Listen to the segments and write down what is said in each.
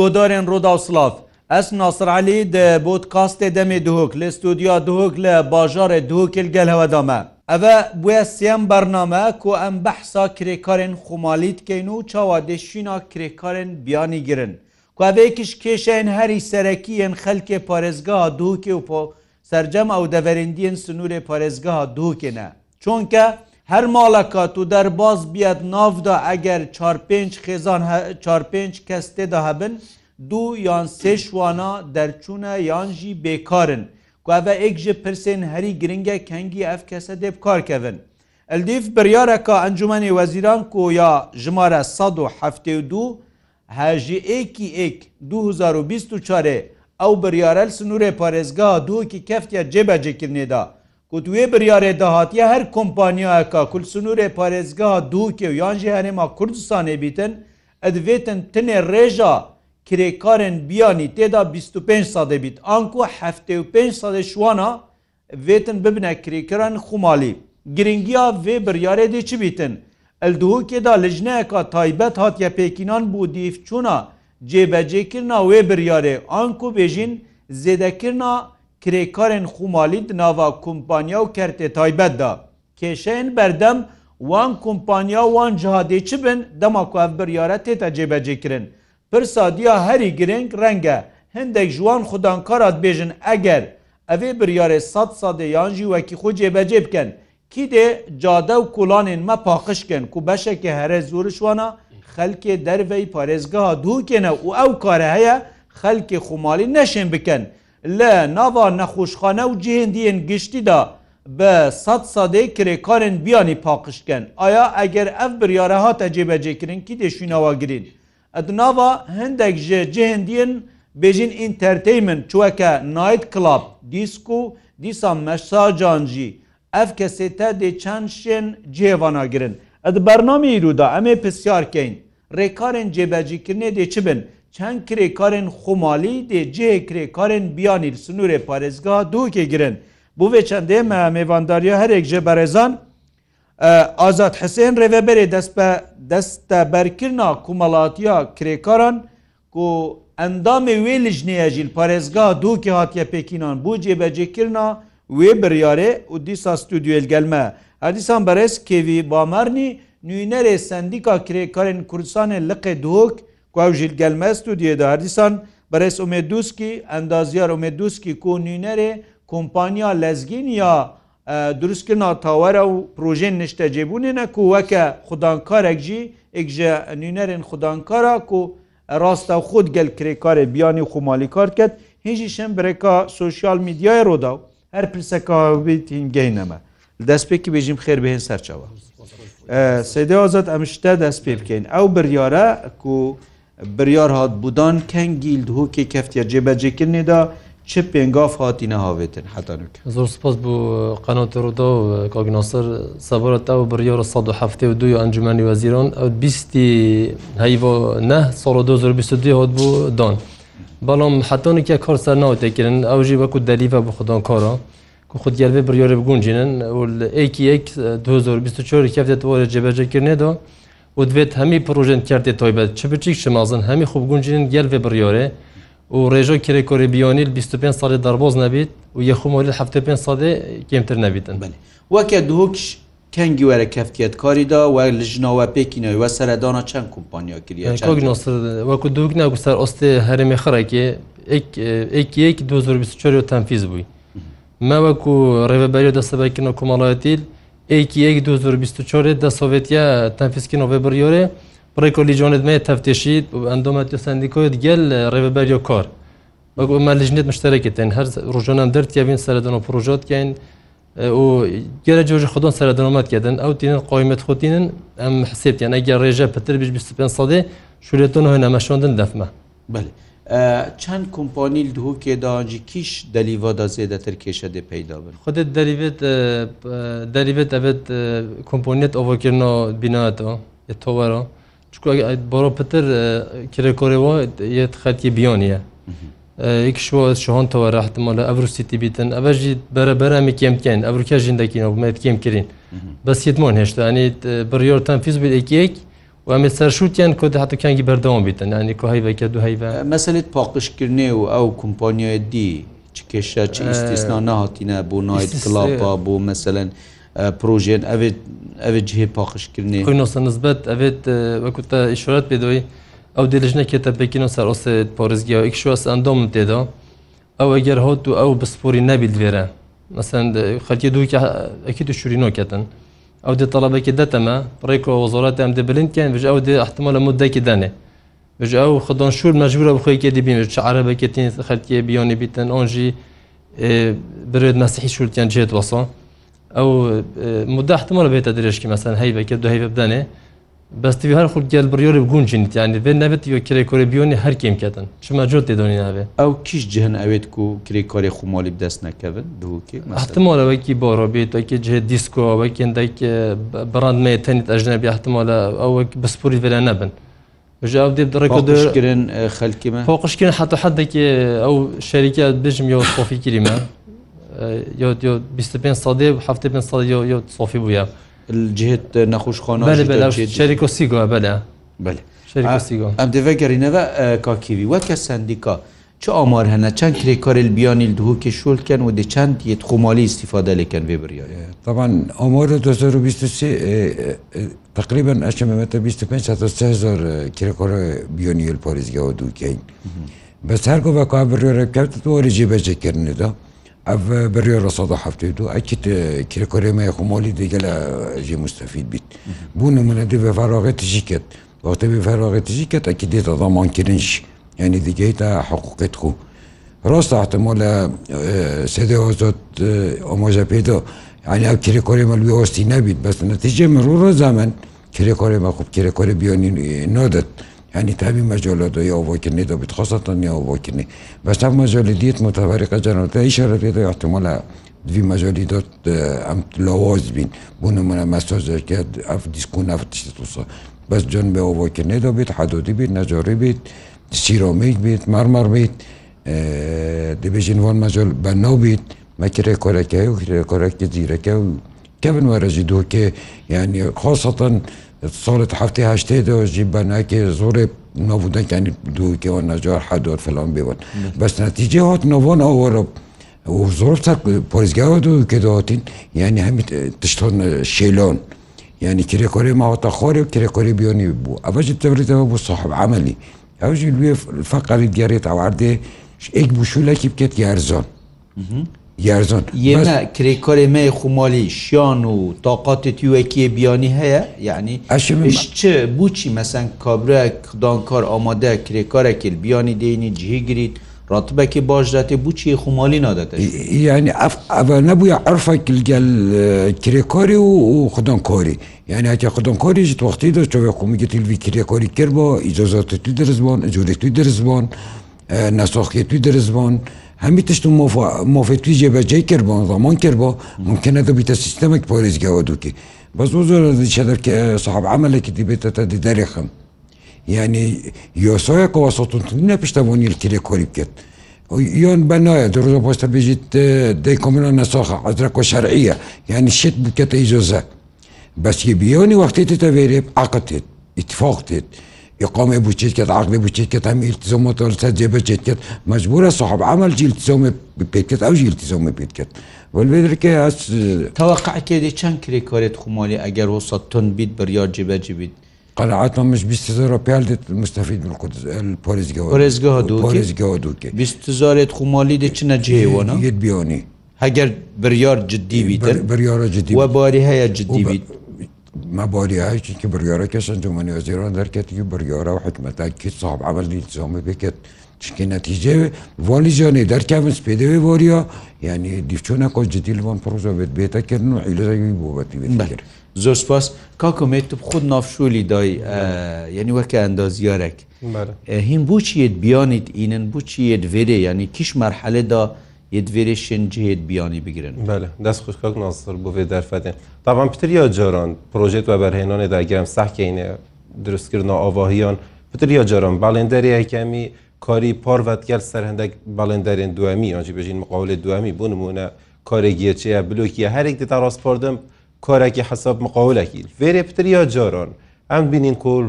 گۆدارێن ڕۆداوسلاف ئەس ناسرعلی د بۆت کاستێ دەمێ دوهۆک لە ستودیا دوهۆک لە باژارێ دوهۆکل گەل هەوەدامە ئەە بە سیەم بەرنامە کو ئەم بەحسا کرێکارێن خمالیتکەین و چاوا دێشینا کرێکارێن بیانی گرن کوێکیش کێشێن هەری سەرەکیەن خەلکێ پارێزگا دووکێ و پۆ سرجەم ئەو دەڤێندین سنوورێ پارێزگا دووکێنە چونکە هەر ماڵەکات و دەرباز بیاد نافدا ئەگەر 45 خێزان 45 کەس تێدا هەبن دوو یان سێشوانە دەرچوونە یانژی بێکارن کوە ئێک ji پرسên herî giringê kengî ev kese dê karkevin. Eldêv biryareka encummenê weziran ku ya jimare 1970 her ji êkî ek 2024 ew biryarel sinûrê parêzga duki keftiya cebecekirnê da Gotuê biryarê dahatiye her kompanyayeka kul sunûrê parêzgeha dûke û yan jî herêma Kurdistanê bîtin, ez vêtin tinê rêja kirêkarên biyanî têda 25 sadê bît. An ku heftê û 5 sadê şwana vêtin bibine kirêkiran xumalî. Giringiya vê biryarê de çi bîtin. El duhokê da lijneyeka taybet hatiye pêkînan bû dîvçûna cêbecêkirna wê biryarê an ku bêjin zêdekirna, کرێکارên خومالی nava kumpanya û kertê taybet da. Kêşeyên berdem wan kumpanya wan cihadê çi bin dema ku ev biryare tê te cêbecê kirin. Pirsa diya herî girêng renge hindek ji wan xudan karat bêjin eger evê biryarê sat sadê yan jî wekî xu cêbecê bikin. Kî dê cade û kulanên me paxişkin ku beşekê here zorişwana xelkê derveyî parêzgeha dûkene û ew kare heye xelkê xumalî neşên bikin. لە ناوا نەخۆشخانە و جیهندیەن گشتیدا بە سەد سادەی کرێکارن بیانی پاقشکەن ئایا ئەگەر ئەف بریاە هاتە جێبەجێکردن کی دێشینەوە گرین ئەدناوا هەندێک ژێ جیهندیەن بێژین ئینتەرتەیمن چوەکە نایت کلاب دیسک و دیسان مەساجانجی ئەف کەسێ تە دێ چەند شێن جێواناگرن ئەد بەرنامی ئیرودا ئەمێ پرسیارکەین ڕێکارن جێبەجیکردنێ دێ چ بن؟ çend kirêkarên xumalî dê cihê kirêkarên biyanî sunûrê parêzga dokê girin. Bu vê çendê me mêvandariya herek ji berezan, Azad Hesên rêveberê desteberkirina kumalatiya kirêkaran ku endamê wê lijneye jîl parêzga dokê hatiye pekînan bu cêbecekirina wê biryarê û dîsa stüdyel gelme. Hedisan berez kevî bamarnî nûnerê sendika kirêkarên Kurdistanê liqê dok, کوژیل gelmez tu diye de herdisan beres umeduski endaziyar umeduski ku nînerê kompanya lezgîn ya e, durustkirna tawera û projeyên nişte cebûnê ne ku weke xudankarek jî ek ji nînerên xudankara ku rasta xud gel kirêkarê biyanî xumalî kar ket hin jî şem bireka sosyal medyaya roda her pirseka hin geyneme destpêkî bêjim xêr bihên serçava. E, Sêdê azat em ji te dest pê bikein ew biryare ku biryar hat budan kengîl hokê keftiya cêbecêkirinê de çi pêngaf hatîne havêtin hetanek. Zor spas bû qenotda û kaginaser sebara te û biryar sad hefte û duya encumenî weziran ew bîstî heyva neh sal 2022 hat bû dan. Balam hetanekiye kar ser natekirin ew jî veku delîve bi xdan kara. ku xudgelvê biryarê bigûncînin û ekî ek 2024 keftet warê cebecekirnê da, و دوێت هەمی پروژێن کردێت تۆیبەت چ بچیک شمازن هەمی خوبگونجین گەلێ بڕیۆرێ و ڕێژۆ کرێکۆری بیۆنیل 25 ساڵی دەربۆز نەبیت و یەخمۆلی 75 سادێ کێمتر نەبیتن بنی وەکە دووکش تەنگی وەرە کەفتێت کاریدا و لژنەوە پێکینەوە وە سەردانا چەند کمپانیا کردیوەکو دوک ناگوستار ئۆستی هەرمی خڕێکێ ئەیەکی 2024 تەنفیز بووی مەوەکو ڕێبەری دەسەبەکردن و کۆمەڵایەتیل eki 2024 da Sovyetiya tenfiskin ve biryore Preko lîjonet me tefteşît û endometyo sendikoyt gel reveberiyo kar. Bak me lijnet müştereketin her rojanan dertiyevin seredin û projotkeyn û gere coji xudan seredinomet kedin ew tînin qaymet xotînin em hisêtiyen eger rêje pitir bij 25 sadê şûretun hûn emeşondin defme. Belê. چەند کۆمپۆنیل دووکێداجی کیش دەلیڤدا زێدەتر کێشە دێ پەیدا بن خودت دەریبێت دەریبێت ئەبێت کۆمپۆنیت ئەوەکردنەوە بیناتەوە تۆوەرە چکو بۆڕۆ پتر کرێکۆرەوە یەت خەتی بیۆنیە یکشوە شۆهۆنتەوە راحتمە لە ئەروسیتی بیتن ئەبژی بەرەبەرامی کێمکەین ئەروکە ژین دەکەینەوە بمێت کێم کرین بەسیتمۆن هێشتا ئەنیت بڕیۆرتان فیزبیت ئەکیەک و ئەمێ سەرشوتیان کۆ هاتوکانگی بەردەوام بێتن نانی کۆ هەیبەکە دو هەیبە مەسلت پاقشکردنێ و ئەو کۆمپانیای دی چ کێشە چ ئیسنا نهاتینە بۆ نایت کلاپا بۆ مەسەن پروۆژێن ئەوێت ئەوێت جهێ پاخشکردنی نسبت ئەوێت وەکو تا ئیشورەت پێدەوەی ئەو دێژنەکێتە پێکینە سەرۆسێت پۆرزگی و ئیکشوەس ئەندۆم تێدا ئەو ئەگەر هات و ئەو بسپۆری نەبیت وێرە مەسەن خەرکی دووکی ئەکی تو شورینۆکەتن. ئەو دی تەڵەبێکی دەتەمە ڕێکەوە زۆرات ئەم دەبلندکەن بژ ئەو دی احتمال لە مدەکی دەنێ بژ ئەو خدان شور مەجبورە بخۆیکە دیبین چ عربەکەتین خەلکی بیانی بیتن ئۆنژی برێت مەسیحی شورتیان جێت وەسە ئەو مدە احتمال بێتە درێژکی مەسەن هەیبەکە دو هەیبە بدەنێ بەستی هەر خود گەل بڕیۆری بگونجینیتیانی بێ نەبێت یۆ کرێ کۆرەبیۆنی هەرکیم کەتن چمە جۆ تێدۆنی نابێت ئەو کیش جهن ئەوێت و کری کۆری خمۆلی دەست نەکەون دووکیحتمۆلەوەکی بۆڕۆبێتەوەکی جێ دیسکۆەوە کێندێک بڕاندمە تەنیت ئەژنە بیاحتمۆلە ئەوە بسپوری بەلا نەبن ژاو دێ دڕێکگرن خەلکیمە خۆقشکردن حتا حەدێکی ئەو شەریکە بژم یۆ خۆفی کریمە 25 سادێ و 7 سا سۆفی بووە. جهت نەخۆش خۆن شەریکۆ سیگۆ بەدا ئەم دەێ گەڕینەوە کاکیوی وەکە سندیکا چه ئامار هەنە چەند کرێکارل بیانی دووکی شولکەن و دەچەند یەت خۆمالی استیفاده لەکەن وێ بریایە تاوان ئامۆرە 2023 تقریبا ئەچەمەمەتە 25 کرێکۆرە بیۆنیل پۆریزگەەوە دووکەین بەس هەرگۆ بە کا بڕێرە کەوت تۆری جێبەجێکردندا. ev beriya resada heftê du ekî kirekorê me xmalî dê gel jê mustefîd bît. Bû nimune di ve feraxê tijî ket. Vaxtê vê feraxê tijî ket ekî dê daman kirin ji yani digeyî te heqûqet xû. Rast ehtimal sedê ozot amaja pêda yani ev kirekorê me wî ostî nebît bes netîce min rû rezamen kirekorê me xub kirekorê biyonî nodet. يعني تابي مجولة يا وكني ده بتخصص يا وكني بس تاب مجولة ديت متفرقة جنوب تعيش ربيت احتمال في مجالي دوت ام لواز بين بون من مساج كاد اف ديسكون اف تشتوصا بس جنب وكني ده بيت حدودي بيت نجاري بيت سيراميك بيت مرمر بيت دبيجين وان مجال بناو بيت ما كره كوركه وكره كوركه زيركه كابن ورزيدو كي يعني خاصة ساڵت هەفتەی هەشتێ دۆژی بەناکێ زۆرێ نەبوودەکانی دووکەوە نەجار حەدۆر فلان بێوە بەس نەتیجێ هات نەوان ئەوەرە زۆر پۆلیزگاوە دوو کێداهاتین یعنی هەمی تشتۆن شێلۆن یعنی کرێکۆری ماوەتە خۆری و کرێکۆری بیۆنی بوو ئەبەجی تەبریتەوە بوو سەحب عملی ئەوژی لێ فەقەری دیارێت ئەواردێ ئێک بوشولەکی بکێت یارزۆن. یارزان یێمە کرێکۆرێ مێ خومالی شیان و تااقاتێتی وەکیە بیانی هەیە یعنی ئەش بچی مەسەن کابرە دانکار ئامادە کرێکارێکی بیانی دێنی جیهگریت راتبەکی باش دەێ بچی خومالی نادەێت یعنی نەبووە عرفەکە گەل کرێکۆری و خوددانکۆری یعنی هاتی خوددانکۆریش وقتی دە چۆ قومیگە تیلوی کرێکۆری کرد بۆ ئیجازاتی درزبان جوورێتی درزبان نەسۆخێتی درزبان. هەمی تشت و مۆفێتوی جێبەجێ کرد بۆ زمان کرد بۆ ممکنە دەبیتە سیستمێک پۆلیزگەوە دووکی بەس بۆ زۆر دیچەدە سەحب عملێکی دیبێتە دیدەرێخم ینی یۆسۆیەکەوە سەتونتونە پشتە بۆ نیلکرێ کۆری بکرد یۆن بە نایە درۆ پۆستە بژیت دەی کۆمنە نەسۆخە عزرە کۆشەرعە یعنی شت بکەتە ئیزۆزە بەسکی بیۆنی وەختێتە وێرێ عقتێت ئیتفاقتێت. يقام ابو شركه عقد ابو شركه هم التزام تجربه شركه مجبوره صاحب عمل جي التزام بيتكت او جي التزام بيتكت والبدرك أس... توقع كده كم كري كارت خمالي اگر وسط تن بيت بريار جبه جبيت قناعتنا مش 20000 ريال مستفيد من القدس البوليسجاه البوليسجاه دوكي البوليسجاه دوكي 20000 خمالي دي چنا جيوانا يد بيوني اگر بريار جدي بيت بريار جدي وباري هيا جدي بيت مەباریایکی کە بریارەکە سنجومنی وەزیران دەرکێتی بریارە و حکمەتکی صاحب عملی زۆمە بکێت چکی نەتیجێ والی جانێ دەرکەون سپێدەوێ وەریە ینی دیفچۆنە کۆ جدی لەوان پرۆژە بێت بێتەکردن و عیلەی بۆبەتی بێت زۆر سپاس کاکۆمێت خود نافشولی دای یعنی وەکە ئەندازیارێک هین بۆ چیت بیانیت ئینن بۆ چیت وێرێ ینی کیش مەرحەلەدا یدێری شنجهێت بیانی بگرن دەست خوشکک ناسر بۆ بێ دەرفەتێن تاوان پتریا جۆران پرۆژێت و بەرهێنانی داگەم سەحکەینە دروستکردن ئاواهیان پتریا جۆران باڵێندەریەکەمی کاری پارڤەتگەل سەر هەندێک باڵێندەرێن دومی یانجی بژین مقاولێت دومی بۆ نمونە کارێگیەچەیە بلوکیە هەرێک دتا ڕاستپاردم کارێکی حساب مقاولەکی فێرێ پتریا جۆران ئەم بینین کۆل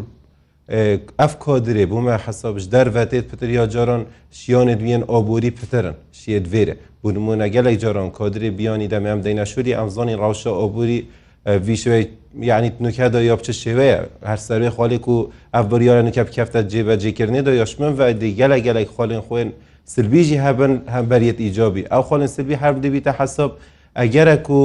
ئەف کۆدرێ بوومە حسابش دەرەتێت پتر یا جاران شیانێ دوێن ئابووری پترن شیت وێرە بوو نمونە گەلێک جاران کۆدرێ بیانی دەمەم دەینەشوری ئەمزانی ڕاوشە ئابووری ویشوی یعنی نوکەدا یا بچە شێوەیە هەر سەروێ خاڵێک و ئەف بریارە نوکە بکەفتە جێبەجێکردنێدا یاشمن و دی گەلە گەلێک خاڵێن خوێن سلبیجی هەبن هەمبەریت ئیجابی ئەو خاڵن سلبی هەر دەبیتە حساب ئەگەرە و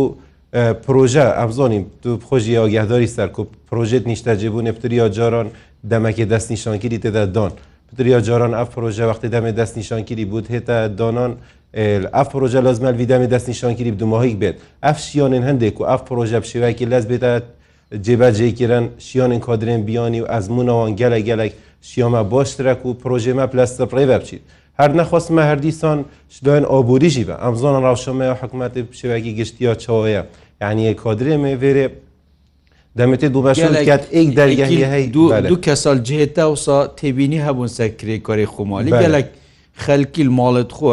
پروژه ئەفزانیم تو خۆشی یاگەهداری سەرکوب پروژێت نیشتەجیبوو نفتریا جاران دەمەکی دەست نیشانگیری تێدا دان پتریا جاران ئەف پروژه وقتی دەمە دەست نیشانگیری بود هێتە دانان ئەف پروژه لازمە ویدەمە دەست نیشانگیری دوماهیک بێت ئەف شیانن هەندێک و ئەف پروژه شێوەکی لەس بێتە جێبەجێکردن شیانن کادرێن بیانی و ئەزمونەوان گەلە گەلک شیامە باشترە و پروژێمە پلستە پڕێوە بچیت هەر نەخواستمە هەردیسان شدایان ئابووریژی بە ئەمزان ڕاوشەمە حکوومەتی شێوەکی گشتیا چاوەیە. ینیە کۆدرێمێ وێرێ دەمێتی دوو بەشکات ئیک دەرگەهی هەی دوو دوو کەسەڵ جێتا وسا تێبینی هەبوون سەکرێ کۆری خۆمالی گەلک خەلکیل ماڵت خۆ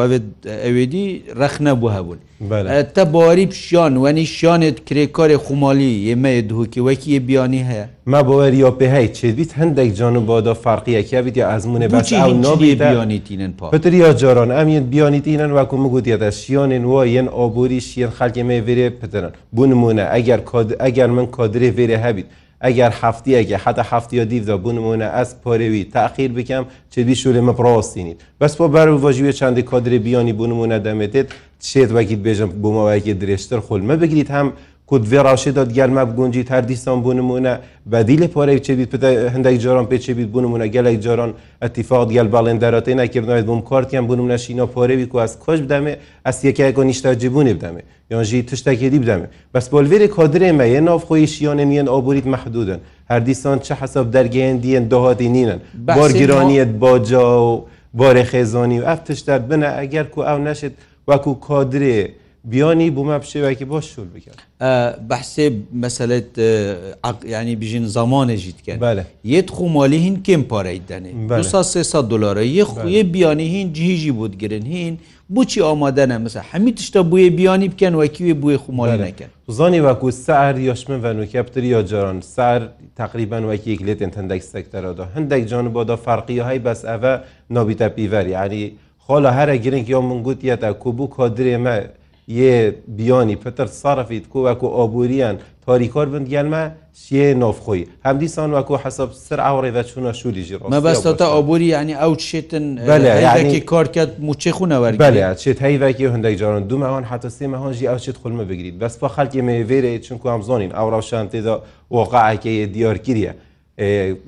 ئەوێدی رەخ نەبوو هەبوون تە باری پیشیان وەنی شانێت کرێکارێ خمالی ئێمەیە دووکی وەکی بیانی هەیە ما بۆوەری یاپێهەیە چێبییت هەندێک جان و بادا فارقیەکیاویت یا ئەزمونێ بەچ بیانیتینن پتر یا جاران ئەمیت بیانیتینەن وەکو مگووتە شیانێن وە یەن ئابووری شیان خەلکێمە وێرێ پترن بوونمونە ئەگەر ئەگەر من کادرێ وێرە هەبیت ئەگەر هەفتیەکە حتا هەفتیە دیڤدا بوونمونە ئەس پۆرەوی تاقیر بکەم چێبی شوولێ مەپڕاستینیت بەس بۆ بەر بۆژوێ چندی کۆدرێ بیانی بوونمونە دەمێتێت شێت وەکیت بێژم بوومەوەیەکی درێژتر خۆلمە بگریت هەم خود وێ ڕاشێدا گەرممە بگونجیت هەردیستان بوونممونە بەدی لە پۆرەی چێبیت پێ هەندێک جۆران پێچێبیت بوونممونە گەلێک جۆران ئەتیفاات گەل باڵێندەرەتی ناکردنەوەیت بووم کارتیان بوونم نەشینە پۆرەوی کو ئەس کۆش بدەمێ ئەس یەکایکۆ نیشتاجیبوونی بدەمێ یانژی تشتێکی بدەمێ بەس بۆلێری کادرێمە یە نافخۆی شیانە میان ئابوریت محدودن هەردیستان چه حسب دەرگەیان دیەن داهاتی نینن بارگیرانیت باجا و بارێ خێزانی و ئەف تشتە بنە ئەگەر کو ئەو نەشێت وەکو کادرێ. بیانی بوومە پشێوەکی بۆ شول بکەن بەحسێ مەسلت ینی بژین زمانێژی دکەن یەت خومالی هین کم پارەیت دەنێ 300 دلارە یە خویە بیانی هین جیهژی بود گرن هین بچی ئامادەە مەسە هەمی تشتا بویە بیانی بکەن وەکیێ بویە خومالی نەکەن زانی وەکو سەر یاشمە ڤەنوکەپتر یا جاران سەر تقریبان وەکیەک لێتێن هەندێک سەکتەرەدا هەندێک جان بۆدا فەرقی های بەس ئەە نابیتە پیڤەر یعنی خۆلا هەرە گرنگ یا من گوتیەتە کوبوو کادرێمە یه بیانی پتر صرفید کو وەکو ئۆبوریان تاریکار بند گەلمە سێ نۆفخۆی هەمدیسان وەکو حسب سەر ئەوڕێدا چوونە شووری ژڕ مەبەستە ئۆبوری ینی ئەو چێتن بەلکی کارکات موچێ خوونەوەری بەلە چێت هەیڤکی هەندێک جاران دومەوان حتەسێمە هەنجی ئەو چێت خولمە بگریت بەس بە خەڵکی مێوێرە چونکو ئەم زۆنین ئەو ڕەوشان تێدا وەقعکەیە دیارگیریە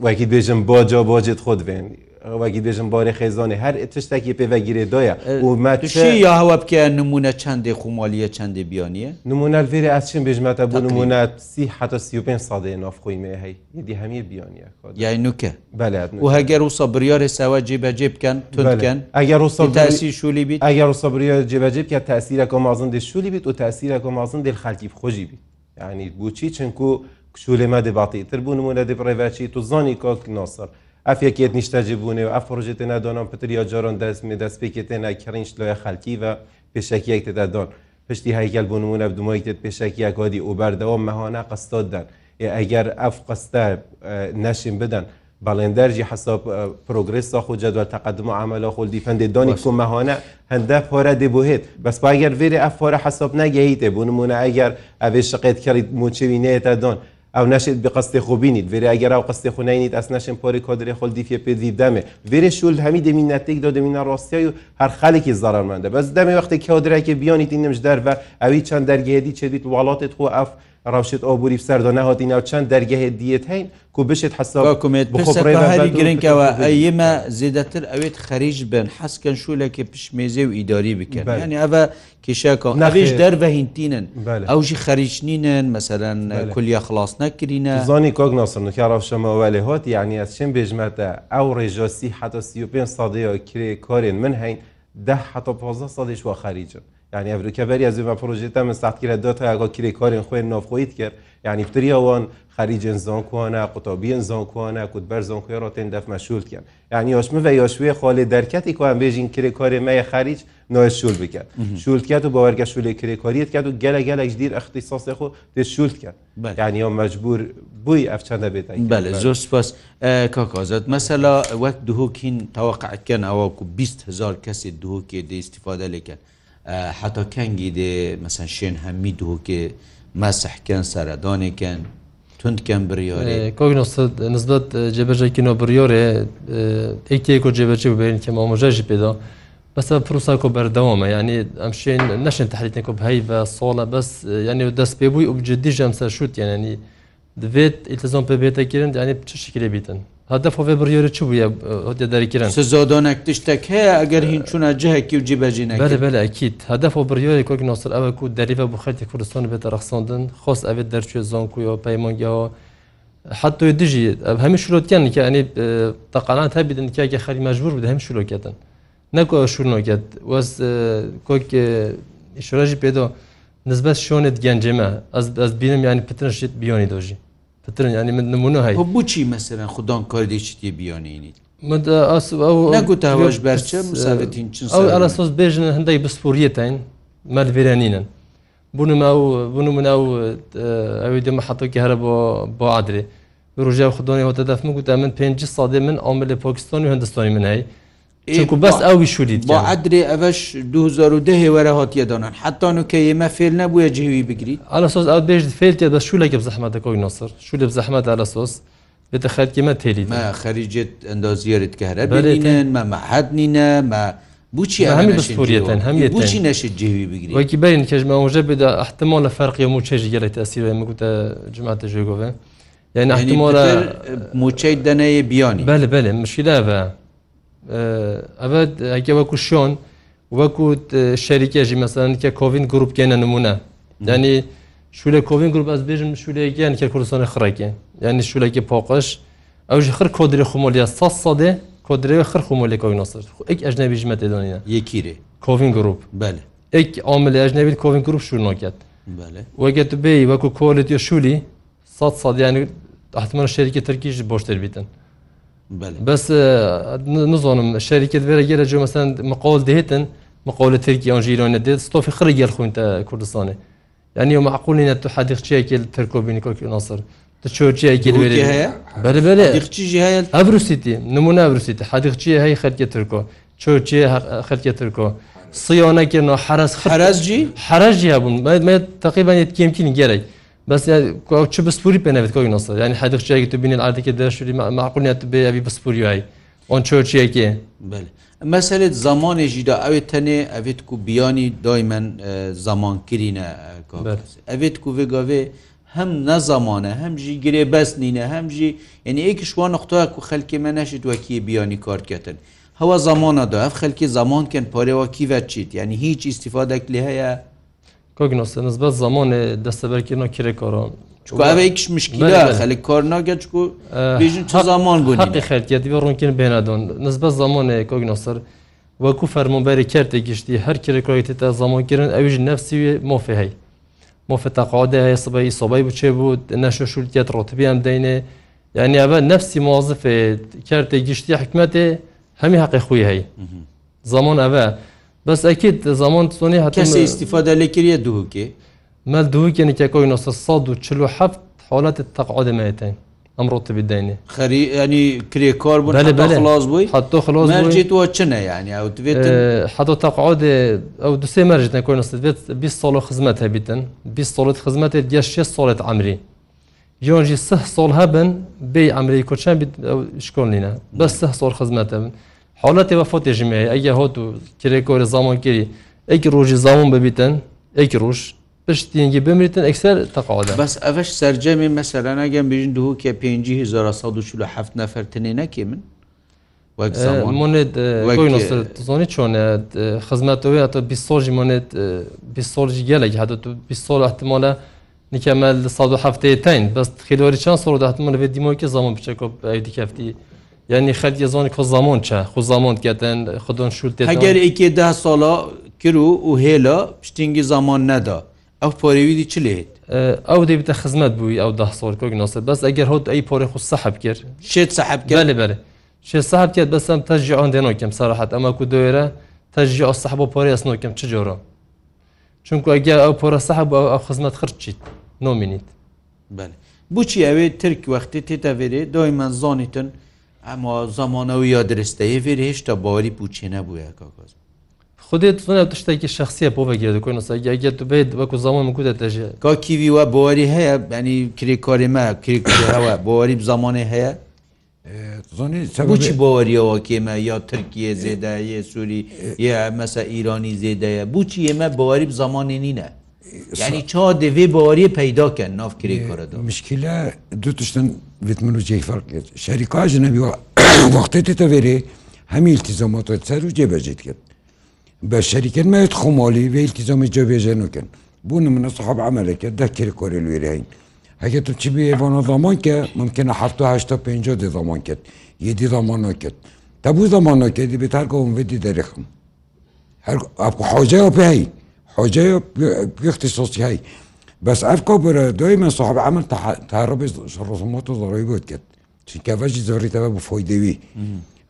وەکی بێژم باجا باجێت خۆت بێنی وەگی دێژم بارێ خێزانێ هەر تشتێکی پێوەگیرێ دایە و مەتوشی یا هەوە بکە نمونە چندێ خمالیە چندێ بیانیە نمونە فێری ئەچین بێژمەتە بۆ نمونە سی حتا سی پێ سادێ نافخۆی مێهەی یدی هەمی بیانیە یای نوکە بەلات و هەگەر و سەبریارێ ساوە جێبەجێ بکەن تونکەن ئەگەر و تاسی شولی بیت ئەگەر و سەبریە جێبەجێ بکە تاسیرە کۆ مازن دێ شولی بیت و تاسیرە کۆ مازن دێ خەلکی خۆشی بیت یعنی بۆچی چنکو کشولێمە دەباتیتر بوون نمونە دەبڕێڤچی تو زانی کاک ناسەر. ئەف یەکێت نیشتەجیبوونێ و ئەف ڕژێتێ نادۆنم پتر یا جۆرۆن دەستێ دەستپێکێتێ ناکەڕینش لۆە خەلکیە پێشەکیەک تێدا دۆن پشتی هەیکل بوون منە دومۆیتێت پێشەکیە کۆدی ئوبەردەوە مەهۆنا قستۆددان ئەگەر ئەف قستە نەشین بدەن. بەڵێندەرجی حساب پروگرستا خو جدول تقدم عمل خو دیفند دانی کو مهانه هنده پاره دی بوهید بس با اگر ویری افاره حساب نگهیته بونمونه اگر اوی شقیت کرد موچوینه تا دان ئەو نشێت بە قستێ خوبینیت ێراگەرا و قستێ خونینیت ئەس نشێن پۆری کۆدرێ خۆلدیفە پێدی دەمێ وێرە شول هەمی دەمین ناتێک دە دەمینە ڕاستیای و هەر خالێکی زارماندا بەس دەمێ وقتی کەودراکە بیانیتی نمژدار بە ئەوی چەند دەرگێدی چێدیت وڵاتێت خۆ ئەف ڕاوشێت ئۆبووری سەردۆ ناهاتی ناو چەند دەرگەهێت دیت هەین کو بشێت حساکوێت بخۆڕێری گرنگەوە ئەمە زیدەتر ئەوێت خەریج بن حەسکەن شوولەکە پشمێزێ و ئیداری بکەن ینی ئەە کێشەکە نەویش دەرڤهینتینن ئەوژی خەریچنینن مەسەرەن کولیە خلاص نەکرینە زانی کۆک ناسنکە ڕاوشەمەوە لێ هات یعنی چێن بێژمەتە ئەو ڕێژۆسی حتا 35 سادەیە کرێ کارێن من هەین ده حتا 15 سادیش وە خەریجن. یعنی ئەفریکەبەری ئەزیمە پرۆژێتە من سااتکیرە دو تاگۆ کرێکۆرین خوێن نۆفخۆیت کرد یعنی فتریەوەن خەریجن زۆن کۆنا قوتۆبیین زۆن کۆنا کوتبەر زۆن خوێ ڕۆتێن دەفمە شولت کرد یعنی یۆشمە یۆشوێ خۆلی دەرکەتی کوان بێژین کرێکۆری مەیە خەریج نوێ شول بکرد شولت کرد و بە وەرگە شولی کرێکۆریت کرد و گەلە گەلێک دیر ئەختی ساسی خۆ تێ شولت کرد یعنی ئەو مەجبور بووی ئەفچەندە بێت بەە زۆر سپاس کاکازت مەسەلا وەک دهۆکین تەواقعکەن ئەوواکو 20 هزار کەسی دهۆکێ دەیستیفادە لێکرد. حتا کەنگی دێ مەسەن شوێن هەممی دووکێ مەسەحکەن سەردانێکەن تونکەم بریۆێ نزبەت جێبەژێکی نۆ بریۆرێ ئەیکێک و جێبەرچی ببێن کە ئامۆژەژی پێدا بەسە پرساکۆ بەردەوامە ینی ئەم شوێن نەشێن تحریتێک بەهی بە سۆڵە بەس ینی دەست پێبووی وبجددی ژەمسەر شووت یعنی دەبێت ئیلتەزۆم پێ بێتە گرن ینی چ شکرێ بیتن هەدەفۆێ بڕێرە چ بووە هەدە دەریکردن زۆدۆنێک تشتێک هەیە ئەگەر هین چوونە جەهێکی و جیبەجینە بەلەکییت هەدەفۆ بریۆری کۆک نوسر ئەوە و دەریفە بخەتی کوردستان بێتە ڕخساندن خۆست ئەوێت دەرچێ زۆن کویەوە پەیمانگەەوە حتۆی دژی هەمی شلوتیان کە ئەنی تەقالان تا بدن کیاکە خەری مەژبور بدە هەم شلوکەتن نەکو شوونۆکەت وەس کۆک شۆژی پێدۆ نسبەت شوێنت گەنجێمە ئەس بینم یانی پتنشیت بیۆنی دۆژی فترن يعني من نمونه هاي بوچی مثلا خدان کاری چی بیانینید من اس او نگوت هواش برچه مساوتین چن او على اساس بيجن هندي بسبوريتين مال فيرانينن بونو ماو بونو مناو او دي محطه كهرباء با عدري روجا خدوني هو تدف مگوت من 5 ساده من عامل پاکستان و هندستاني من هاي چکو بەس ئەوی شوریت با عدرێ ئەوەش 2010 هێوەرە هاتیەدانان حتان و کە ئێمە فێل نەبووە جێوی بگریت ئەلە سۆز ئەو بێژ فێل تێدا شولێکی زەحمەتەکەی نسر شو لە زەحمەت ئەلە سۆس بێتە خەرکیمە تێلی خەریجێت ئەندازیێت کە هەرە بێنن مەمە حدنینە مە بچی هەمی بەسپوریەتەن هەمی بچی نەشت جێوی بگری وەکی بین کەژمەژە بدا ئەحتمۆ لە فەرقی و چێژی گەێت ئەسیوە مگوتە جماتە ژێگۆڤێ یعنی ئەحتمۆ موچەی دەنەیە بیانی بەل بەێ مشیدا بە. ئەە ئەگە وەکو شۆن وەکو شەریکێژی مەسەن کە کۆڤین گروپکێنە نمونە دانی شولە کۆڤین گروپ ئەس بێژم شولەیەکیان کە کوردستانە خڕێکێ یعنی شولەکی پۆقش ئەوژ خر کۆدرری خمۆلیە سە سەدێ کۆدرێ خر خمۆلی کۆین نسر ئەک ئەژنە بژمە تێدانە یەکیرێ کۆڤین گروپ بەل ئەک ئامل ئەژنەبیت کۆڤین گروپ شوونۆکەت وەگەت بێ وەکو کۆلت شولی سە سادیانی ئەحتمە شەریکی ترکیش بۆشتر بیتن. بەس نزانم شەریکت بێرە گەرە جو مەسند مقال دێتن مقالە ترکی ئەو ژیرۆنە دێت ستۆفی خڕی گەل خوینتە کوردستانی ینی مەعقولینە تو حەدیقچیەکێ ترکۆبینیکۆکی ناسر چۆچیەکی بەرەبەرێ ئەبروسیتی نمونە ئەبروسیتی حەدیقچیە هەی خەرکە ترکۆ چۆچی خەرکە ترکۆ سیۆنەکردن حرەس حرەسجی حرەژی هەبوون تقیبانێت کمکین گەرەی بس يعني كوتش بسبوري بينا بيت كوي نص يعني حدق شيء تبين العادة كده شو معقول تبي أبي بسبوري هاي اون چۆ چیەکێ مەسلت زمانی ژیدا ئەوێت تەنێ ئەوێت و بیانی دایمەن زمانکرینە ئەوێت و vێگاوێ هەم نەزمانە هەمژی گرێ بەست نینە هەمژی ینی ئێکیشوان نقطتاک و خەلکی مە نەشت وەکی بیانی کارکردن هەوا زمانە دا ئەف خەلکی زمانکەن پارێەوە کیڤەت چیت ینی هیچ ئیسیفادەک لێ هەیە کۆگنۆسە نسبەت زمانێ دەستەبەرکردنا کرێکاران چکوکش مشکلە خەلی کارناگە چکو زمان بوون حقی خەرکەتی ڕوونکن بێنەدون نسبەت زمانێ کۆگنۆسەر وەکو فەرمونبەری کردێک گشتی هەر کرێکڕێتی تا زمانکردن ئەویش نفسی مۆفی هەی مۆفی تەقاادە هەیە سبەی سۆبای بچێ بوو نەشەشولتیت ڕۆتبی ئەم دەینێ یعنی ئەە نفسی مازفێ کردێک گشتی حکمەتێ هەمی حقی خوی هەی زمان ئەە Bes ekî zaman sonî hekese istifade lekiriye duhukê Mel duhukên kekoyên 1940 حالت تقعد متين ئەمڕۆ بدەێنێ خەری ئەنی کرێکار بوو خلاص بووی حتۆ خلاصیت چنە ینی حتۆ تاقاعدێ ئەو دوسێ مەرج نەکۆی نستێت 20 ساڵ خزمەت هەبیتن 20 ساڵت خزمەتێ گە 6 ساڵێت ئەمری یۆنجی سه ساڵ هەبن بێ ئەمری کچەند شکۆنینە بە سه ساڵ خزمەتە بن حالەتێ بە فۆتێژمێ ئەگە هات و کرێکۆرە زامان کردی ئەکی ڕۆژی زامان ببیتن ئەکی ڕۆژ پشتینگی بمرتن ئەکسەر تەقادا بەس ئەش سرجەمی مەسەرە ناگەم بژین دووکە 5 نەفرتنی نەکی من منێتزانی چۆنە خزمەتەوەی ئەتە بیسۆژی منێت بیسۆژی گەلێک هەدە تو بیسۆل احتمالە نیکەمە لە 1970 تین بەست خیلۆری چند سۆ داهاتمە لەێ دیمۆکی زمان بچێک دیکەفتی یعنی خەت یزانی خۆزامۆن چە خۆزامۆند گەدەن خودۆن شول هەگەر ئیکێ ده ساڵا کرو و هێلا پشتنگی زمان نەدا ئەو پۆرەویدی چ لێت ئەو دەبتە خزمەت بووی ئەو ده سۆر کۆک ناسە بەس ئەگەر هەوت ئەی پۆری خو سەحب کرد شێت سەحب لە بەرە شێ سەحب کرد بەسم تەژی ئەوان دێنۆکەم سەراحەت ئەمە کو دوێرە تەژی ئەو سەحب بۆ پۆری ئەسنۆکەم چ جۆرە چونکو ئەگەر ئەو پۆرە سەحب ئەو خزمەت خرچیت نۆمینیت بەێ بچی ئەوێ ترک وەختی تێتە وێرێ دۆی من زانیتن ئەما زمانەوە یا درستەیە فێر هێشتا باوەری پوچێنە بووە کاکۆز خودێت تشتێکی شخصیە بۆ بەگێتکۆین ساگەت بێت وەکو زمان کو دەژێت کاکیوی وە بۆوەری هەیە بەنی کرێکارێمە کرێکەوە بۆوەری زمانی هەیە بچی باوەریەوە کێمە یا ترکیە زێدایە سووری یا مەسە ئیرانی زێدایە بچی ئێمە باوەری زمانی نینە ینی چا دەوێ باوەریە پەیداکەن نافکری کۆرەدا مشکلە دوو تشتن ویتمن و جێ فەرکرد شەریکاژ نەبیوە وەختێتە وێرێ هەمی التیزۆمەۆ سەر و جێبەجێت کرد بە شەریکن مەێت خۆمۆلی بە التیزۆمی جێبێژێنکن بوون منە سحب عملەکە دەکرد کۆری لێرەین هەگە تو چی بێوانە زمان کە ممکنە هەه پێ دێ زمان کرد یدی زمانۆ کرد تەبوو زمانۆ کردی بێتارکەم وێدی دەرخم هەر حوجە و پێایی حجه باختصاصي هاي بس افكو برا دائما صاحب عمل تعرب رسومات ضروري بود كت شي كافاجي زوري تبع بفايده وي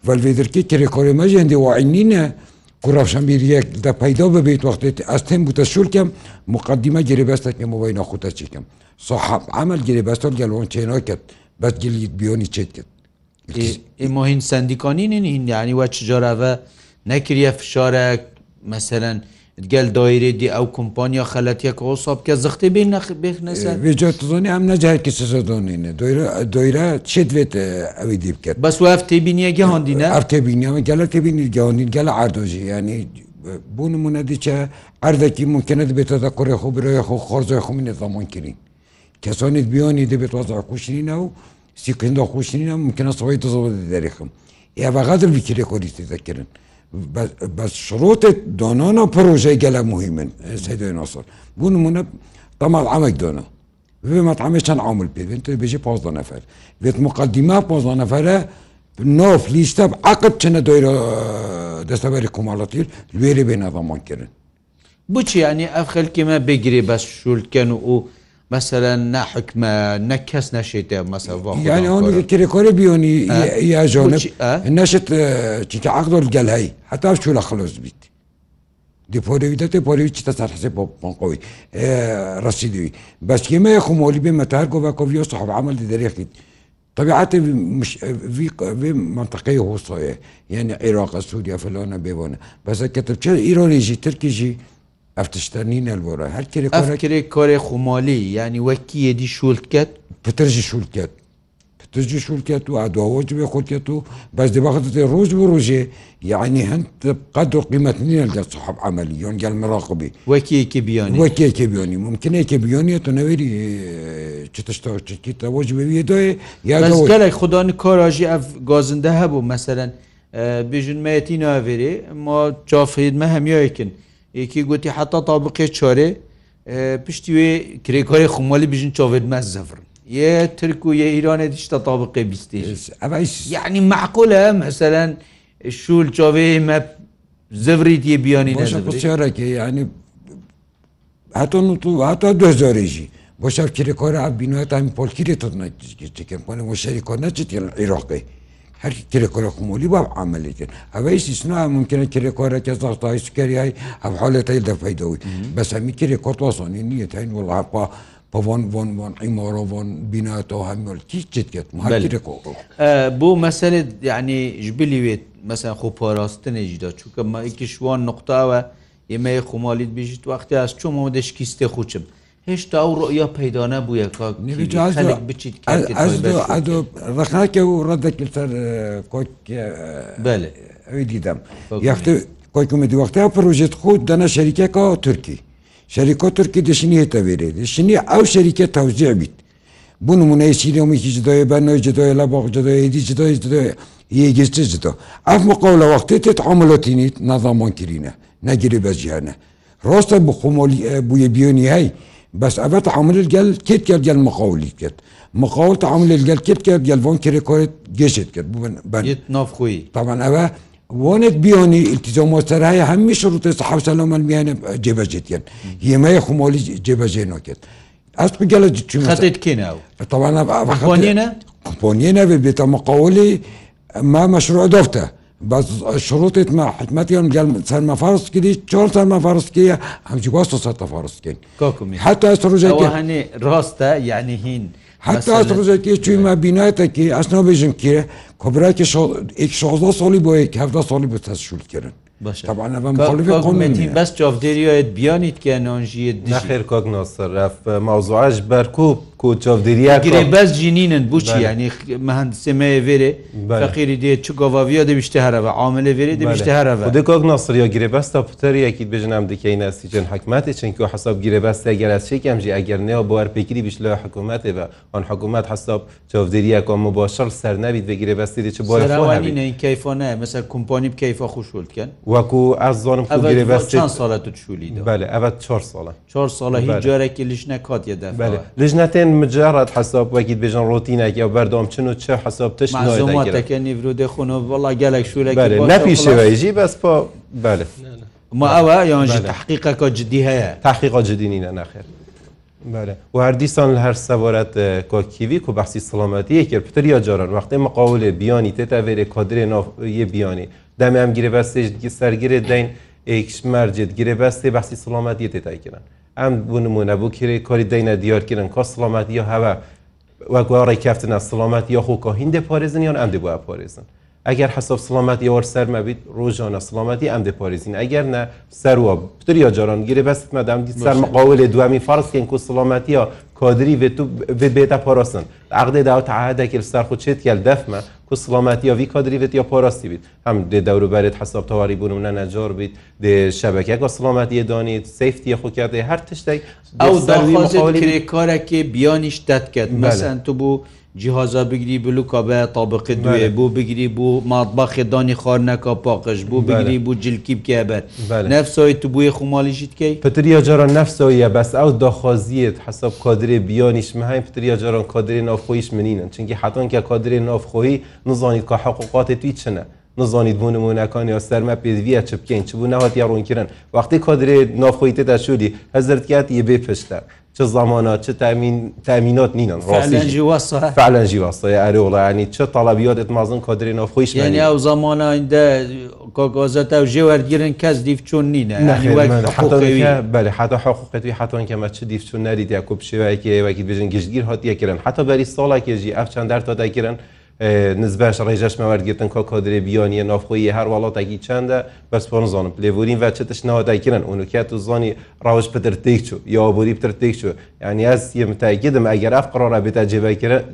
فالفيدر كي كريكوري ماجي عندي واعنينا کورافشان بیر یک دا پیدا ببیت وقتی از تم بوده شول کم مقدمه گری بسته که مباینا خوده چی کم صاحب عمل گری بسته گلوان چینا کرد بعد گلید بیانی چید کرد ای ماهین سندیکانی نین این یعنی و چجاره و نکریه فشاره مثلا گەل دایرێدی ئەو کمپانیا خەلەتەک ئۆساب کە زختی بین نخبێخنەسەرێتزۆنی ئەم نەجارکی سەزۆنینە دۆیرە چێتێت ئەوی دی بکرد بەس هەفتێبینیە گەهاندینە هەفتێبینەوە گەلە تێبینی گەوانین گەلە ئاردۆژی ینی بوو نمونە دیچە ئەردەکی ممکنە بێتە قڕێ خۆ برۆی خۆ خۆرزۆی خۆمینێت زەمانکردین کەسانیت بیانی دەبێت وازار خوشینە و سیکرددا خوشینە ممکنە سەوەی تزەوە دەریخم یا بەغادر بکرێ خۆری تێدەکردن. بس شروط دونانا بروجي قال مهما سيد ناصر بون من طمع عمك دونا في مطعم كان عامل بيت انت بيجي 15 نفر بيت مقدمه 15 نفره نوف ليستا عقد كان دويرو دستبري كمالاتير الويري بين ضمان كرن بوچ يعني اف خلكي ما بيجري بس شو كانوا مثلا نه حکمە نه کەس نەشێتە مەسەکرێکۆری بیۆنی یاژۆنە نەشت چیتە عقدۆر گەلایی هەتا چوو لە خلۆز بیت دیپۆریویدە پۆریوی چتە سەر حسێ بۆ پۆنقۆی ڕسیدوی بەسکیمەیە خمۆلی بێ مەتار گۆ بە کۆڤیۆ سەحب عمل دەرێکیت طبيعات مش في في منطقيه وسطيه يعني عراق سوريا فلونا بيبونا بس كتب ايراني جي تركي جي ئەفتشتەرنی نەلبۆرە هەر کرێکێ کۆرێ خۆمالی ینی وەکیەدی شولتکەت پترژی شولتکەت پترجی شولتکەت و ئادواوەج بێ خۆتێت و بەس دەبخت ڕۆژ بۆ ڕۆژێ یعنی هەند قەد و قیمت نیە لە صحب عملی یۆن گەل مراقبی وەکیەکی بیانی وەکیەکی بیانی ممکنێکی بیانیت و نەوێری چتەوەج بێدۆێ یا خوددان کۆراژی ئەف گازندە هەبوو مەسەرەن بژنمەتی ناوێری ما چافید مە هەمیایکن. یەکی گوتی حتا تا بقێ چۆرێ پشتی وێ کرێکۆری خمەلی بژین چۆێتمە زەفرن یە ترک و یە ئیرانێ دیشتا تا بقێ بیستی یعنی معقولە مەسەەن شول چۆێ مە زەوری دیێ بیانی نەشارەکە ینی هاتون تو هاتا دو زۆرێژی بۆ شەر کرێکۆرە بینوێت ئەم پۆلکیری تۆ نەکەم کنە بۆ شەریکۆ نەچێت عێراقی هەر ترێکۆرە خمولی باب عملێکن ئەوەی سیسنا ممکنە کرێکۆرەکە زاستای سکریایی ئەم حالەتی دەفەیدەوت بەسەمی کرێ کۆتۆسانی نیە تاین وڵاقا بۆن بۆن بۆن ئیمۆڕۆڤۆن بیناتەوە هەمۆل کیچێتکەت ماکرێکۆ بۆ مەسەرت یعنی ژبلی وێت مەسەن خۆ پاراستنێکیدا چووکە مایکی شوان نقطاوە ئێمەیە خۆمالیت بژیت وقتی ئەس چۆمەوە دەشکیستێ خوچم. هێشتا ئەو ڕۆیا پەیدا نەبووە بچیت ڕخناکە و ڕەدەکرد ئەوی دیدەم کۆیکمەدی وەختیا پرۆژێت خۆت دەنە شەریکەکەەوە تورکی شەریکۆ تورکی دشنی هێتەبێرێ دشنی ئەو شەریکە تەوجێ بیت بوو نمونەی سیریومێکی جدای بەنەوە جدای لە بۆ جدایدی جدای جدای یەگەستە جدا ئەف مقاو لە وەختی تێت عملەتینیت نازامانکرینە نەگیری بەجییانە ڕاستە بخۆمۆلی بووە بیۆنی هەی بس ئەە تحمل گەل کت کرد گەل مخاولی کرد مخاول تحمل گەل کت کرد گەلوان کرێکۆێت گەشت کرد نافخۆی تاوان ئەوە وانێک بیانی التیزۆ مۆستەرهەیە هەمی شروط حوسە لەمە میانە جێبەجێت کرد هێمەیە خمۆلی جێبەجێنەوە کرد ئەس بگەلە خەتێت کێناوە تاوانە قپۆنیە بێتە مقاولی ما مەشروع دۆفتە بس شروطت ما حكمتهم قال سلمى فارس كدي شور سلمى فارس كي هم جي واسطة سلمى فارس كي حتى استروجي كي هني راستا يعني هين حتى استروجي كي شو ما بيناتك كي اصلا بيجن كي کۆبراکی شازدا ساڵی بۆ هەفتا ساڵی بە تەسشولکردن بەس چاودێریایەت بیانیت کە نۆژیت نەخێر کۆگنۆسەر ماوزعش بەرکوب کو چاودێریاگرێ بەس جینینن بچی ینی مەهندسێمەیە وێرێ بەقیری دێت چ گۆڤاویە دەویشتە هەرەوە عاملە وێرێ دەویشتە هەرەوە دە کۆگنۆسەریا گرێ بەستا پوتەرەکی بژنام دیکەی ناسی چەند حکوماتی چەندکە حساب گیرێ بەستا گەراسێکیمژی ئەگەرنەوە بۆ هەرپێکری بیش لە حکوومەتێ بە ئەن حکوومەت حساب چاودێریە کۆم مباشر سەر نبیت بگیرێ بە پەرستیری چ بۆ کەیفۆنە مەسەر کمپۆنی بکەیفە خوشول بکەن وەکو ئازۆنم چند ساڵە تو چولی بەێ ئەە چه ساڵە چه ساڵە هیچ جارێکی لژنە کاتیدا لژنەتێن مجارات حساب وەکی بێژن ڕۆتینەکی ئەو بەردۆم چن و چه حساب تشتەکە نیرو دەخونەوە وڵا گەلێک شوورە نەپیشێژی بەس بۆ بەێ ما ئەوە یانژی تحقیقەکە جدی هەیە تحقیقا جدینینە ناخێت واردیسان لە هەر سەوارەت کۆکیوی و بەسی سلامەتی یەکر پتریا جاران وقتی مقاولێ بیانی تێتاێرێ کادرێ یە بیانی دەمە ئەم گیرە بەستێشگی سەرگیرێ دەین ئێکشمەرجێت گیرە بەستێ بەسی سلامەتی تێتاکردن ئەم بوو نمونە بوو کرێ کاری دەینە دیارکردن کۆ سلامەتی یا هەوە وەگوڕی کەفتنە سلامەتی یاخۆ کۆهیندە پارێزن یان ئەم دەبووە پارێزن ئەگەر حسب سلامەتی ئەوە سەرمە بیت ڕۆژانە سلامەتی ئەم دەپارێزین ئەگەر نە سەروە پتر یا جاران گیری بەستمەدام دیت سەرمەقاول لێ دوامی فارسکەین کو سلامەتیە کادری بێتە پارۆسن عقدێ داو تعادەکر سەر خوچێت یل دەفمە کو سلامەتی یا وی کادری بێت یا پاراستی بیت هەم دێ دەوروبەرێت حساب تەواری بوون منە نەجار بیت دێ شەبکە کە سلامەتی دانیت سفتی خوکاتێ هەر تشتێک ئەو دەڵ کرێکارێکی بیانیش دەتکرد مەسەن تو بوو. جیهازا بگیری بلوکا بە تابقی دوێ بۆ بگیری بۆ مادباخی دانی خارنەکە پاقش بۆ بگیری بۆ جلکی بکە بە نفسای تو بووی خمالیشیت کەی پتریا جاران نفسایە بەس ئەو داخوازیت حساب کادرێ بیانیش مەهای پتریا جاران کادرێ نافخۆیش منینن چونکی حتانکە کادرێ نافخۆی نزانیت کە حقوقاتی توی چنە نزانیت بوو نمونونەکان یا سەرمە پێویە چ بکەین چ بوو نەهات یاڕوونکردن وقتی کادرێ نافخۆیتە دەشوری هەزرتکات یە بێ پشتە. چه زمانات چه تامین تامینات نینن فعلا جی واسطه فعلا جی واسطه اره والله یعنی چه طلبیات اتمازن کادر اینا خویش یعنی او زمان اینده کاغازات او جی ورگیرن کس دیف چون نینه یعنی حتی بله حتی حقوق توی حتی که ما چه دیف چون ندید یا کوب شوی که وکی بجن گشتگیر هات یکرن حتی بری سالا که جی اف چند در تا دکرن نزبش ڕێژەش مەوەرگتن کۆ کۆدرێ بیانیە نافخۆی هەر وڵاتێکی چنددە بەسپۆن زانم لێبورین بە چتش ناواداکردن اونکیات و زانی ڕاوش پتر تێک چوو یابووری پتر تێک چوو یعنی ئەس یمتاگیدم ئەگەر ئەف قڕۆرا بێتە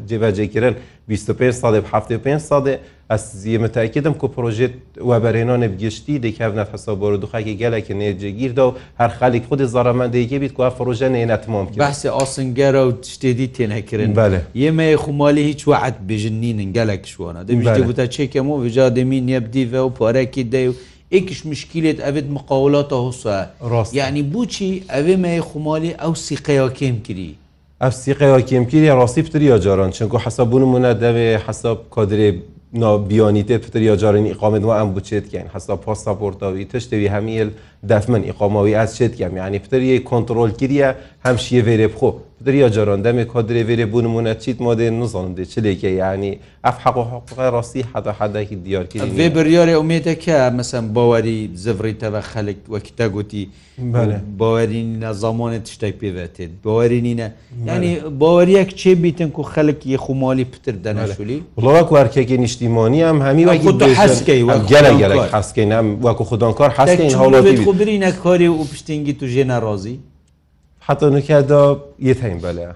جێبەجێکردن 25 ساڵێ 75 ساڵێ ئەسزیە متاکدم کو پرۆژێت وەبەرێنانە بگەشتی دەکەونە حسە بۆ دوخاکی گەلێکی نێجێگیردا و هەر خالی خودی زارەمەندەیەکی بیت کو فڕۆژە نێنەتمام بەسی ئاسنگەرە و تشتێدی تێنەکردن بەە یمە خمالی هیچ وعد بژنین گەلێک شوانە دەبیشتی بوتە چێکم و وجا دەمی نێبدیڤە و پارێکی دەی و ئێکش مشکلێت ئەوێت مقاولاتە هوسە ڕاست یعنی بچی ئەوێ مە خمالی ئەو سیقەیەکێم کردی. ئەف سیقەوەکیمکیری ڕاستی پتر یا جاران چونکو حسەبوونمونە دەوێ حساب کادرێ بیانیتێ پتر یا جارانی ئقامێت و ئەم بچێت کەین حسا پاسەپۆرتەوی تشتەوی هەمیل دەفمن ئیقامەوەی ئاسێتکەم یعنی پتریە کۆنتترۆل کردە هەم شیە وێرێ بخۆ پتریە جەرۆندەمێک کۆدرێ وێرێ بوونمونە چیت مۆدێ نزانم دێ چلێکە یعنی ئەف حق و حقوقی ڕاستی حدا حداکی دیارکرد وێ بریارێ ئومێتە کە مەسم باوەری زڤڕیتەوە خەلک وەکیتە گوتی باوەری نە زمانێت تشتێک پێوێتێت باوەری نینە ینی باوەریەک چێ بیتن و خەلک یە خومالی پتر دەنەشولی وڵاوە وارکێکی نیشتیمانی هەم هەمی وەکی حسکەی وەک گەلە گەلک حسکەی نام وەکو خوددانکار حسکەی هەوڵی و برینە کۆری و پشتینگی تو ژێنە ڕۆزی حتا نکردا یەتەین بەلە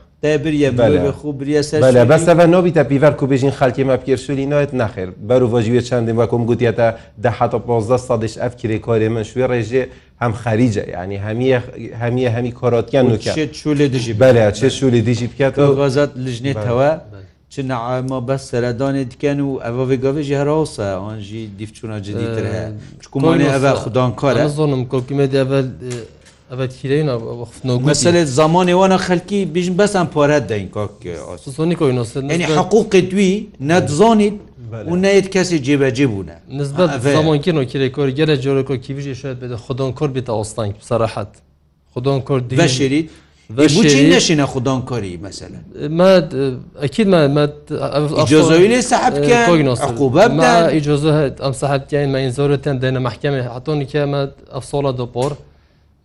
بەسەە نبیتە پیڤەر و بێژین خەکیمە پێشوری نایێت نەخێر بەرو بەژوێ چندین وەکم گوتیێتە ده ح سادش ئەف کرێ کارێ من شوێ ڕێژێ هەم خەریجە ینی هەمیە هەمی کۆراتیان نوکە چولێ دژی بەلە چێ شولی دیژی بکات غزات لژنێتەوە چ نەعاما بەس سەردانێ دیکەن و ئەوە ێگەێژی هەراوسە ئەوانژی دیفچوونە جدیتر هەیە چکومانی ئەە خوددان کارە زۆنم کۆکیمەدی ئەبەر ئەبەت خیرەیەمەسلێت زمانی وانە خەلکی بژم بەسم پارەت دەین کاکیۆنی حقوقی دوی نەتزانیت و نەیت کەسی جێبەجێ بوونە نسبت زمانکن کری کۆر گەرە جۆرەکۆکی بژێ شێت بێت خوددان کۆر بێتە ئاستان سەراحەت خوددان کۆر دیشێریت نشینە خوددان کۆری مەسەلە ئەکیجۆزۆویلی سەحبجۆزۆ ئەم سەحبتیان ماین زۆرتەن دێنە مەحکەمە حتۆنی کەمە ئەفسۆڵە دۆپۆر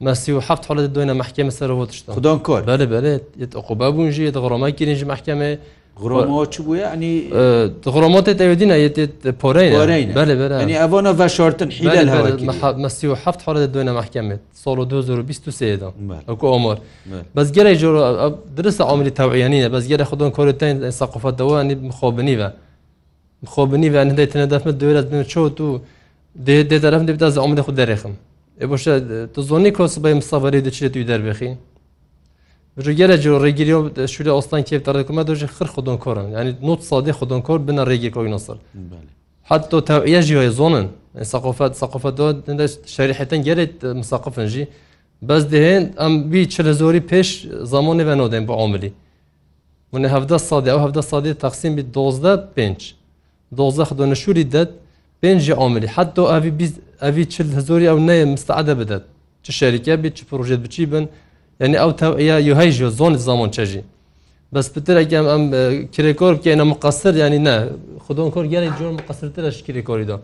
مەسی و حفت حڵت دوێنە مەحکەمە سەرەوە تشتا خوددان کۆر بەە بەێت عقوبە بوونژی دەڕۆمە گیرنج مەحکەمە غڕۆمۆتێت ئەوێدینە یێتێت پۆرەینەنی ئەوەنە بەشارتن مەسی و هەفت حڵ دوێنە مەحکەمێت سۆڵ 2023دا ئەوکو ئۆمۆر بەزگەرە جۆر درستە ئامری تاوعیانینە بەزگەرە خودن کۆرتین سەقفەتەوەنی مخۆبنیە مخۆبنیە هەندێتە دەفمە دوێرە بن چۆت و دێ دەرەم دەبدا ئامرە خود دەرێخم. بۆشە تۆ زۆنی کۆس بەی مسەڤری دەچێت توی دەربێخی gele jo regiriyo şule ostan keyf tarkuma doje xir xudon koran yani not sadê xudon kor bina regê koy nasır Hatto teviye jiyo zonun saqofet saqofet de şerîhetten gelek misaqifin jî bez dehin em bî çile zorî pêş zamanê ve nodên bu amilî Hûn hevda sadê ew hevda sadê teqsîm bî dozde pênc Doze xdone şûrî det pênc jî amilî Hetto evî evî çil hezorî ew neye misteede bidet çi şerîke bî çi projet biçî bin, yani ew tevya yuheyj zon zamon çejî Bes pitirek em em kirêkor bikene miqasir yanî ne Xdon kor gelek cor miqasirtir eş kirêkorî da.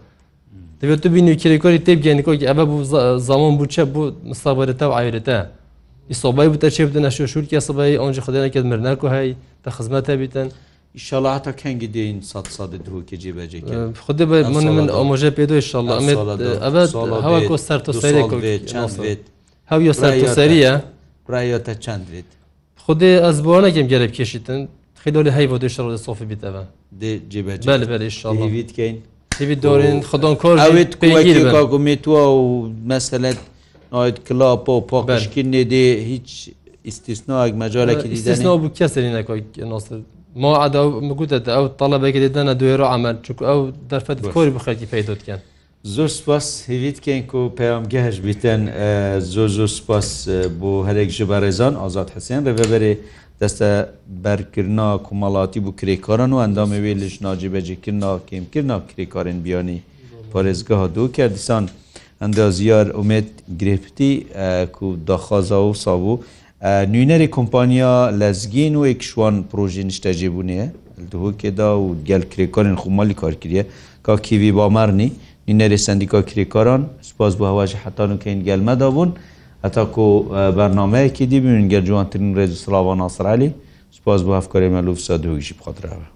Divê tu bin kirêkorî tê genîkor ki eve bu zaman bû çe bu misabarî tev ayrete. İsobay bu te çê bidin eş şûrkiya sibayî onc xdêneke mirne ku hey te xizmete bîtin. İnşallah heta kengî deyin sat sadê dihokê cêbecek. Xdê be min min omoje pêdo inşallah ev heva ku ser tu serê Hev yo ser tu seriye. ڕایەتە چەندێت خودێ ئەس بۆ نەگەم گەرە کێشیتن خیلۆلی هەی بۆ دوێشە ڕۆدە سۆفی بیتەوە جێبێتکەین دورین خدان کۆمێتوە و مەسەلت نایت کلاپ و پاکشکی نێدێ هیچ ئیسیسناک مەجارێکی دیزنا بوو کەسری نەکۆیسر ما عدا مگوتە ئەو تەڵەبێکی دەنە دوێرە ئەمە چک ئەو دەرفەت کۆری بخەتی پیداتکەن. زۆر سپاس هیویتکەین و پەیامگەهش بیتەن زۆر زۆر سپاس بۆ هەرێک ji بەڕێزان ئازاد حسیان ڕێبەرێ دەستە بەرکردنا کومەڵاتی بوو کرێکاران و ئەندامە وێ لەش ناجیبەجێکردنا کێمکردنا کرێکارن بیانی پارێزگەها دوو کرد دیسان ئەندازیار ئومێت گرفتی کو داخوازا و سابوو نوینەری کۆمپانیا لەزگین و یکشوان پروۆژی نیشتەجێبوونیە دوهۆکێدا و گەل کرێکارن خومالی کارکردە کا کیوی بامەرنی نیێری سندیکا کریکاران سپاس بۆ هەواژی حتان و کەین گەلمەدابوون هەتاکو بەرنمەیەکی دیبیون گەرجوانترین ڕێز سلاوان ناسرالی سپاس بۆ هەفکاری مەلوف سادوگیشی بخاتراوە